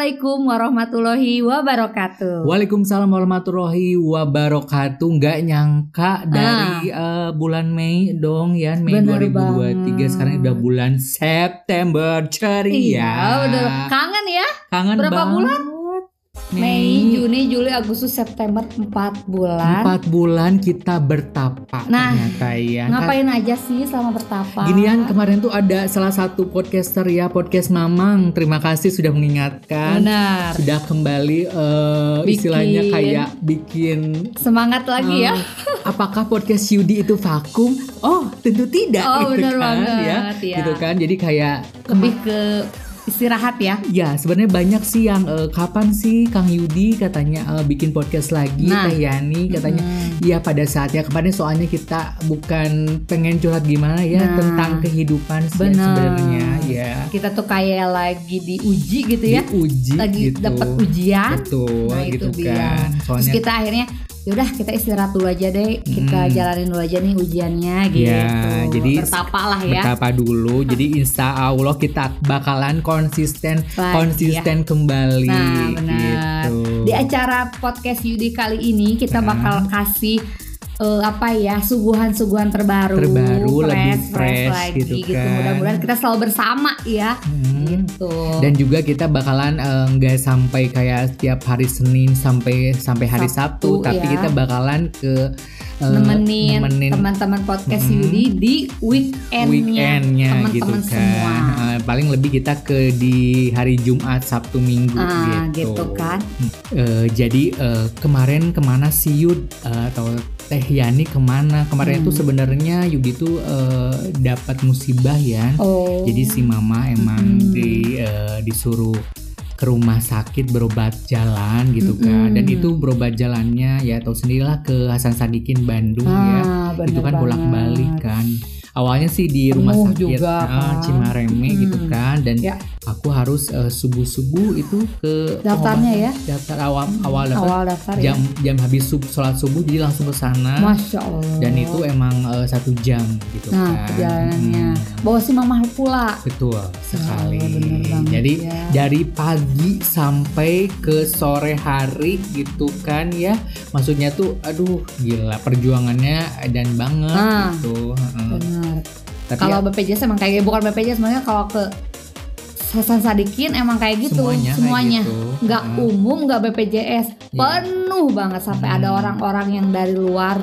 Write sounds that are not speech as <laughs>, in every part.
Assalamualaikum warahmatullahi wabarakatuh. Waalaikumsalam warahmatullahi wabarakatuh. Nggak nyangka dari uh, bulan Mei dong ya, Mei Bener 2023 banget. sekarang udah bulan September ceria. Iya, udah kangen ya. Kangen Berapa banget. bulan? Mei, Juni, Juli, Agustus, September 4 bulan. Empat bulan kita bertapa Nah, ternyata ya. Ngapain aja sih selama bertapa? Ginian kemarin tuh ada salah satu podcaster ya podcast Mamang. Terima kasih sudah mengingatkan. Benar. Sudah kembali eh, Bikin. istilahnya kayak bikin Semangat lagi ya. Eh, apakah podcast Yudi itu vakum? Oh, tentu tidak. Oh, gitu benar kan, banget, ya. ya. Gitu kan. Jadi kayak Lebih ke istirahat ya. ya sebenarnya banyak sih yang eh, kapan sih Kang Yudi katanya eh, bikin podcast lagi Nah. Teh Yani katanya Hmm. Iya pada saatnya kemarin soalnya kita bukan pengen curhat gimana ya Nah. tentang kehidupan sih Benar. sebenarnya ya Kita tuh kayak lagi diuji gitu ya. diuji lagi gitu. dapat ujian. betul Nah, itu gitu dia. kan Terus soalnya kita akhirnya yaudah kita istirahat dulu aja deh. Kita Hmm. jalanin dulu aja nih ujiannya gitu. Ya, jadi bertapa lah ya. Betapa dulu. <laughs> Jadi insya Allah kita bakalan konsisten Lagi, konsisten kembali. Nah, benar. Gitu. Di acara podcast Yudi kali ini kita Nah. bakal kasih eh, apa ya suguhan-suguhan terbaru, Terbaru, lebih fresh lagi gitu kan. Mudah-mudahan kita selalu bersama ya. Hmm. Gitu. Dan juga kita bakalan eh, nggak sampai kayak setiap hari Senin sampai sampai hari Sabtu, Sabtu, tapi ya. kita bakalan ke eh, nemenin, nemenin teman-teman podcast Mm-mm. Yudi di weekendnya, weekendnya gitu teman-teman kan. semua. Eh, paling lebih kita ke di hari Jumat, Sabtu, Minggu Ah, gitu. gitu kan. Eh, jadi eh, kemarin ke mana sih Yud Eh, atau Teh Yani ke mana? Kemarin Hmm. itu sebenarnya Yudi tuh eh, dapat musibah ya. Oh. Jadi si mama emang Mm-mm. di eh, disuruh ke rumah sakit berobat jalan gitu kan. Mm-mm. Dan itu berobat jalannya ya tahu sendirilah ke Hasan Sadikin Bandung ya. ah, bener Itu kan bolak-balik kan. Awalnya sih di rumah Penuh sakit juga, ah, kan. Cimareme Mm. gitu kan dan Ya. aku harus eh, subuh-subuh itu ke Daftarnya ya? daftar awal awal daftar awal daftar jam ya. jam habis sub, sholat subuh jadi langsung ke sana Masya Allah. dan itu emang eh, satu jam gitu Nah, kan perjalanannya. Hmm, Bawa si mama pula. betul sekali bener banget jadi ya. dari pagi sampai ke sore hari gitu kan ya maksudnya tuh aduh gila perjuangannya dan banget Ah. gitu Heeh. Tapi Kalau ya, BPJS emang kayak bukan BPJS sebenarnya kalau ke Hasan Sadikin emang kayak gitu semuanya, kayak semuanya. gitu. nggak Heeh. umum nggak BPJS Iya. penuh banget sampai Hmm. ada orang-orang yang dari luar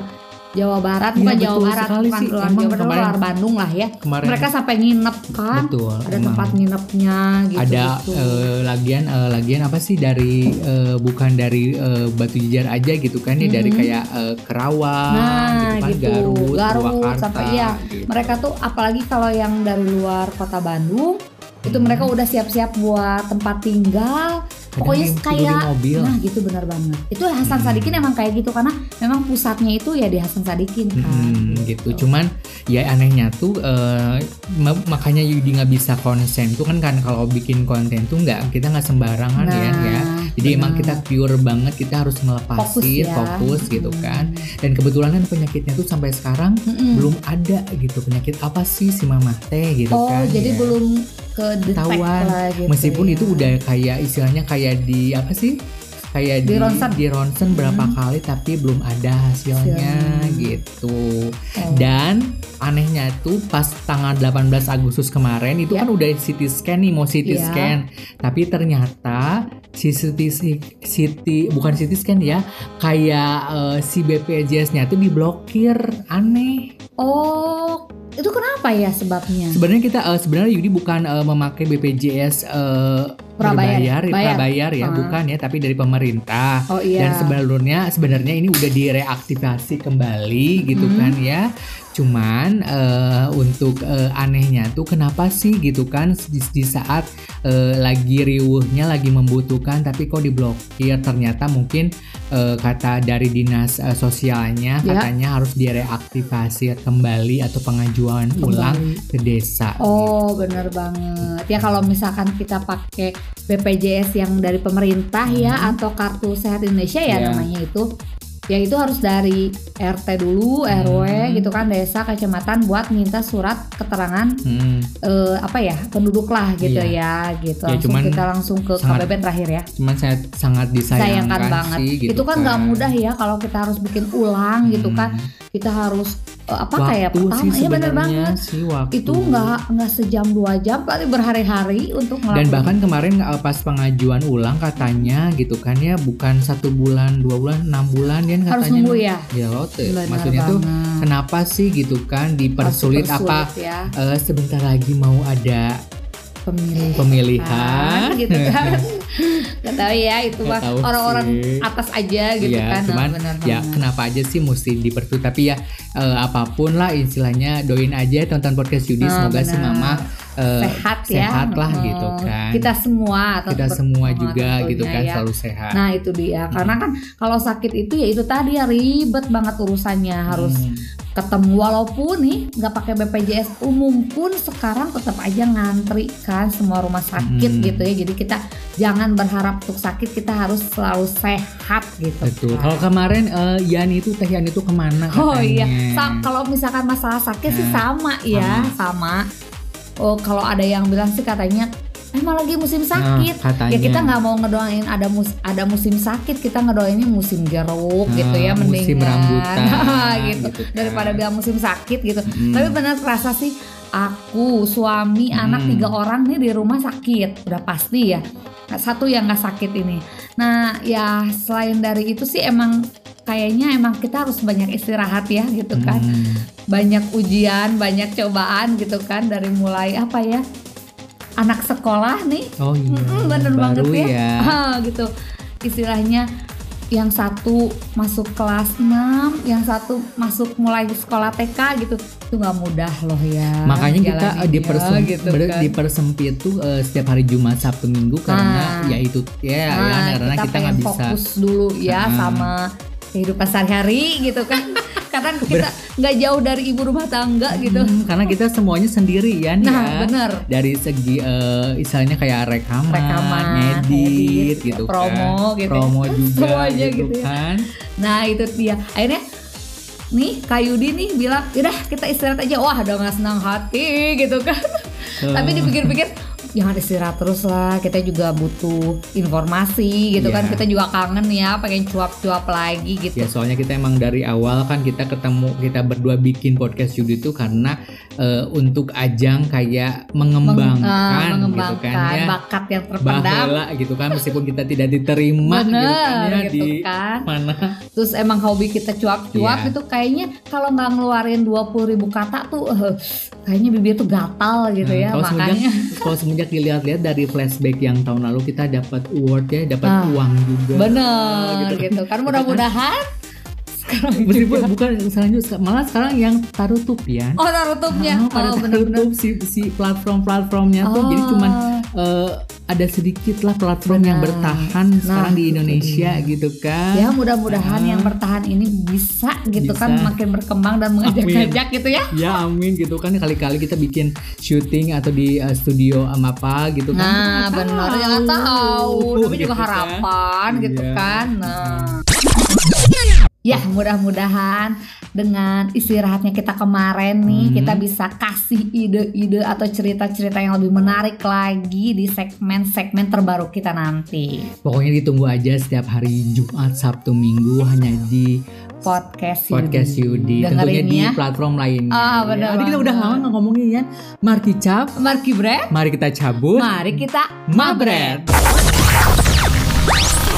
Jawa Barat Iya, bukan Jawa Barat bukan sih. luar Emang Jawa Barat kemarin- luar Bandung lah ya kemarin mereka sampai nginep kan betul ada emang. tempat nginepnya gitu ada gitu. eh, lagian eh, lagian apa sih dari eh, bukan dari eh, Batu Jajar aja gitu kan ya dari Mhm. kayak eh, Kerawang Nah, gitu kan gitu. Garut, Garut, Purwakarta sampai iya. gitu. mereka tuh apalagi kalau yang dari luar kota Bandung itu mereka udah siap-siap buat tempat tinggal pokoknya kayak mobil. nah gitu benar banget itu Hasan Hmm. Sadikin emang kayak gitu karena memang pusatnya itu ya di Hasan Sadikin kan Hmm, gitu. Cuman ya anehnya tuh eh, ma- makanya Yudi nggak bisa konsen tuh kan kan kalau bikin konten tuh nggak kita nggak sembarangan ya ya. Jadi emang benar. kita pure banget kita harus ngelepasin ya. fokus gitu Hmm. kan. Dan kebetulan kan penyakitnya tuh sampai sekarang Mm-mm. belum ada gitu penyakit apa sih si mama teh gitu oh kan. jadi ya. belum ke Ketahuan. lah gitu meskipun ya. itu udah kayak istilahnya kayak di apa sih kayak Di di ronsen. di ronsen berapa Hmm. kali tapi belum ada hasilnya gitu Oh. dan anehnya tuh pas tanggal 18 Agustus kemarin itu Ya. kan udah CT scan nih mau CT Ya. scan tapi ternyata si CT si- CT bukan CT scan ya kayak eh, si BPJS-nya tuh diblokir aneh oh itu kenapa ya sebabnya? Sebenarnya kita eh, sebenarnya Yudi bukan eh, memakai BPJS eh, Prabayar, berbayar, bayar. prabayar ya, Ah. bukan ya, tapi dari pemerintah. oh iya Dan sebenarnya sebenarnya ini udah direaktivasi kembali gitu Mhm. kan ya. Cuman eh, untuk eh, anehnya tuh kenapa sih gitu kan di, di saat eh, lagi riuhnya lagi membutuhkan tapi kok diblokir ternyata mungkin eh, kata dari dinas eh, sosialnya Ya. katanya harus direaktivasi kembali atau pengajuan Kembali. ulang ke desa. Oh bener banget ya kalau misalkan kita pakai BPJS yang dari pemerintah ya Hmm. atau kartu sehat Indonesia ya Iya. namanya itu ya itu harus dari RT dulu, RW Hmm. gitu kan, desa, kecamatan buat minta surat keterangan Hmm, eh, apa ya penduduk lah gitu Iya. ya gitu. Ya, langsung cuman kita langsung ke sangat KBP terakhir ya. cuman saya sangat disayangkan Sayangkan banget. sih gitu itu kan nggak mudah ya kalau kita harus bikin ulang gitu kan. Hmm. Kita harus eh, apa Waktu kayak sih pertama ya bener banget. sih waktu. Itu nggak nggak sejam dua jam, tapi berhari-hari untuk dan ngelakuin. bahkan kemarin uh, pas pengajuan ulang katanya gitu kan ya bukan satu bulan dua bulan enam bulan ya katanya harus nunggu ya. ya loh, teh. Bener maksudnya tuh banget. kenapa sih gitu kan dipersulit Harus apa dipersulit ya eh, sebentar lagi mau ada pemilih. Pemilihan. Gitu kan. <laughs> Nggak tahu ya itu mah orang-orang atas aja gitu Iya, kan. Nah, cuman bener ya kenapa aja sih mesti dipersulit tapi ya eh, apa pun lah istilahnya doain aja tonton podcast Yudi. Nah, semoga si benar. mama eh, sehat ya. sehat lah Oh, gitu kan. kita semua atau kita semua juga gitu kan ya. selalu sehat. Nah itu dia. Karena kan kalau sakit itu ya itu tadi ya ribet banget urusannya. Harus Hmm. Ketemu walaupun nih nggak pakai BPJS umum pun sekarang tetap aja ngantri kan semua rumah sakit Hmm. gitu ya jadi kita jangan berharap untuk sakit kita harus selalu sehat gitu Betul. kan. Kalau kemarin eh, Yan itu Teh Yan itu ke mana katanya? Oh iya, Sa- kalau misalkan masalah sakit sih Nah, sama ya, sama. Oh kalau ada yang bilang sih katanya emang lagi musim sakit. Nah, katanya. Ya kita nggak mau ngedoain ada mus ada musim sakit, kita ngedoainnya musim jeruk gitu ya, Nah, musim mendingan rambutan, <laughs> gitu. gitu kan. Daripada bilang musim sakit gitu. Mm. Tapi benar terasa sih aku, suami, anak Hmm. tiga orang nih di rumah sakit, udah pasti ya. Satu yang nggak sakit ini. Nah ya selain dari itu sih emang kayaknya emang kita harus banyak istirahat ya gitu kan. Hmm. Banyak ujian, banyak cobaan gitu kan dari mulai apa ya anak sekolah nih Oh iya. Mm-mm, bener baru banget ya. ya. <laughs> Ah, gitu istilahnya yang satu masuk kelas 6 yang satu masuk mulai sekolah TK gitu itu nggak mudah loh ya Makanya kita eh, dipersem- gitu ber- kan. dipersempit tuh eh, setiap hari Jumat Sabtu Minggu karena Ah. ya itu ya, ya Nah, karena kita nggak bisa fokus dulu ya Ah. sama kehidupan sehari-hari gitu kan <laughs> karena kita nggak jauh dari ibu rumah tangga gitu Hmm, karena kita semuanya sendirian nah ya. bener Dari segi eh, istilahnya kayak rekaman, Rekaman, ngedit edit, gitu promo kan. gitu. Promo <laughs> juga Semuanya gitu, gitu ya. kan. Nah itu dia akhirnya nih Kak Yudi nih bilang udah kita istirahat aja wah dengan senang hati gitu kan tapi dipikir-pikir jangan istirahat terus lah. Kita juga butuh informasi gitu kan. Iya. kita juga kangen ya pengen cuap-cuap lagi gitu. Ya soalnya kita emang dari awal kan kita ketemu kita berdua bikin podcast Yudi itu karena eh, untuk ajang kayak Meng- mengembangkan, eh, gitu mengembangkan kan ya. bakat yang terpendam. Baheula gitu kan meskipun kita tidak diterima gitu kan bener ya gitu di kan. mana. Terus emang hobi kita cuap-cuap Iya. itu kayaknya kalau nggak ngeluarin 20.000 ribu kata tuh eh, kayaknya bibir tuh gatal gitu Nah, ya kalau makanya. kalau semenjak dilihat-lihat dari flashback yang tahun lalu kita dapat award ya dapat Ah, uang juga. bener gitu. gitu, kan mudah-mudahan sekarang Meskipun juga. bukan selanjutnya malah sekarang yang tarutup ya. Oh tutupnya Ah, pada oh tarutup si si platform-platformnya tuh jadi Oh. cuman eh, ada sedikit lah platform yang Benar. bertahan sekarang di Indonesia gitu kan. Ya mudah-mudahan Ah. yang bertahan ini bisa gitu Bisa. kan makin berkembang dan mengajak-ajak gitu ya. Ya amin gitu kan. Kali-kali kita bikin syuting atau di eh, studio sama apa gitu kan. Nah benar. Ya tahu. tapi gitu juga kan. harapan gitu Iya. kan. Nah Ya mudah-mudahan dengan istirahatnya kita kemarin nih Hmm. kita bisa kasih ide-ide atau cerita-cerita yang lebih menarik lagi di segmen-segmen terbaru kita nanti. Pokoknya ditunggu aja setiap hari Jumat Sabtu Minggu hanya di podcast Yudi. podcast Yudi tentunya di ya. platform lainnya Ah, benar Jadi kita banget. udah lama nggak ngomongin ya Marki Cap Mari Bre, mari kita cabut. Mari kita Mabret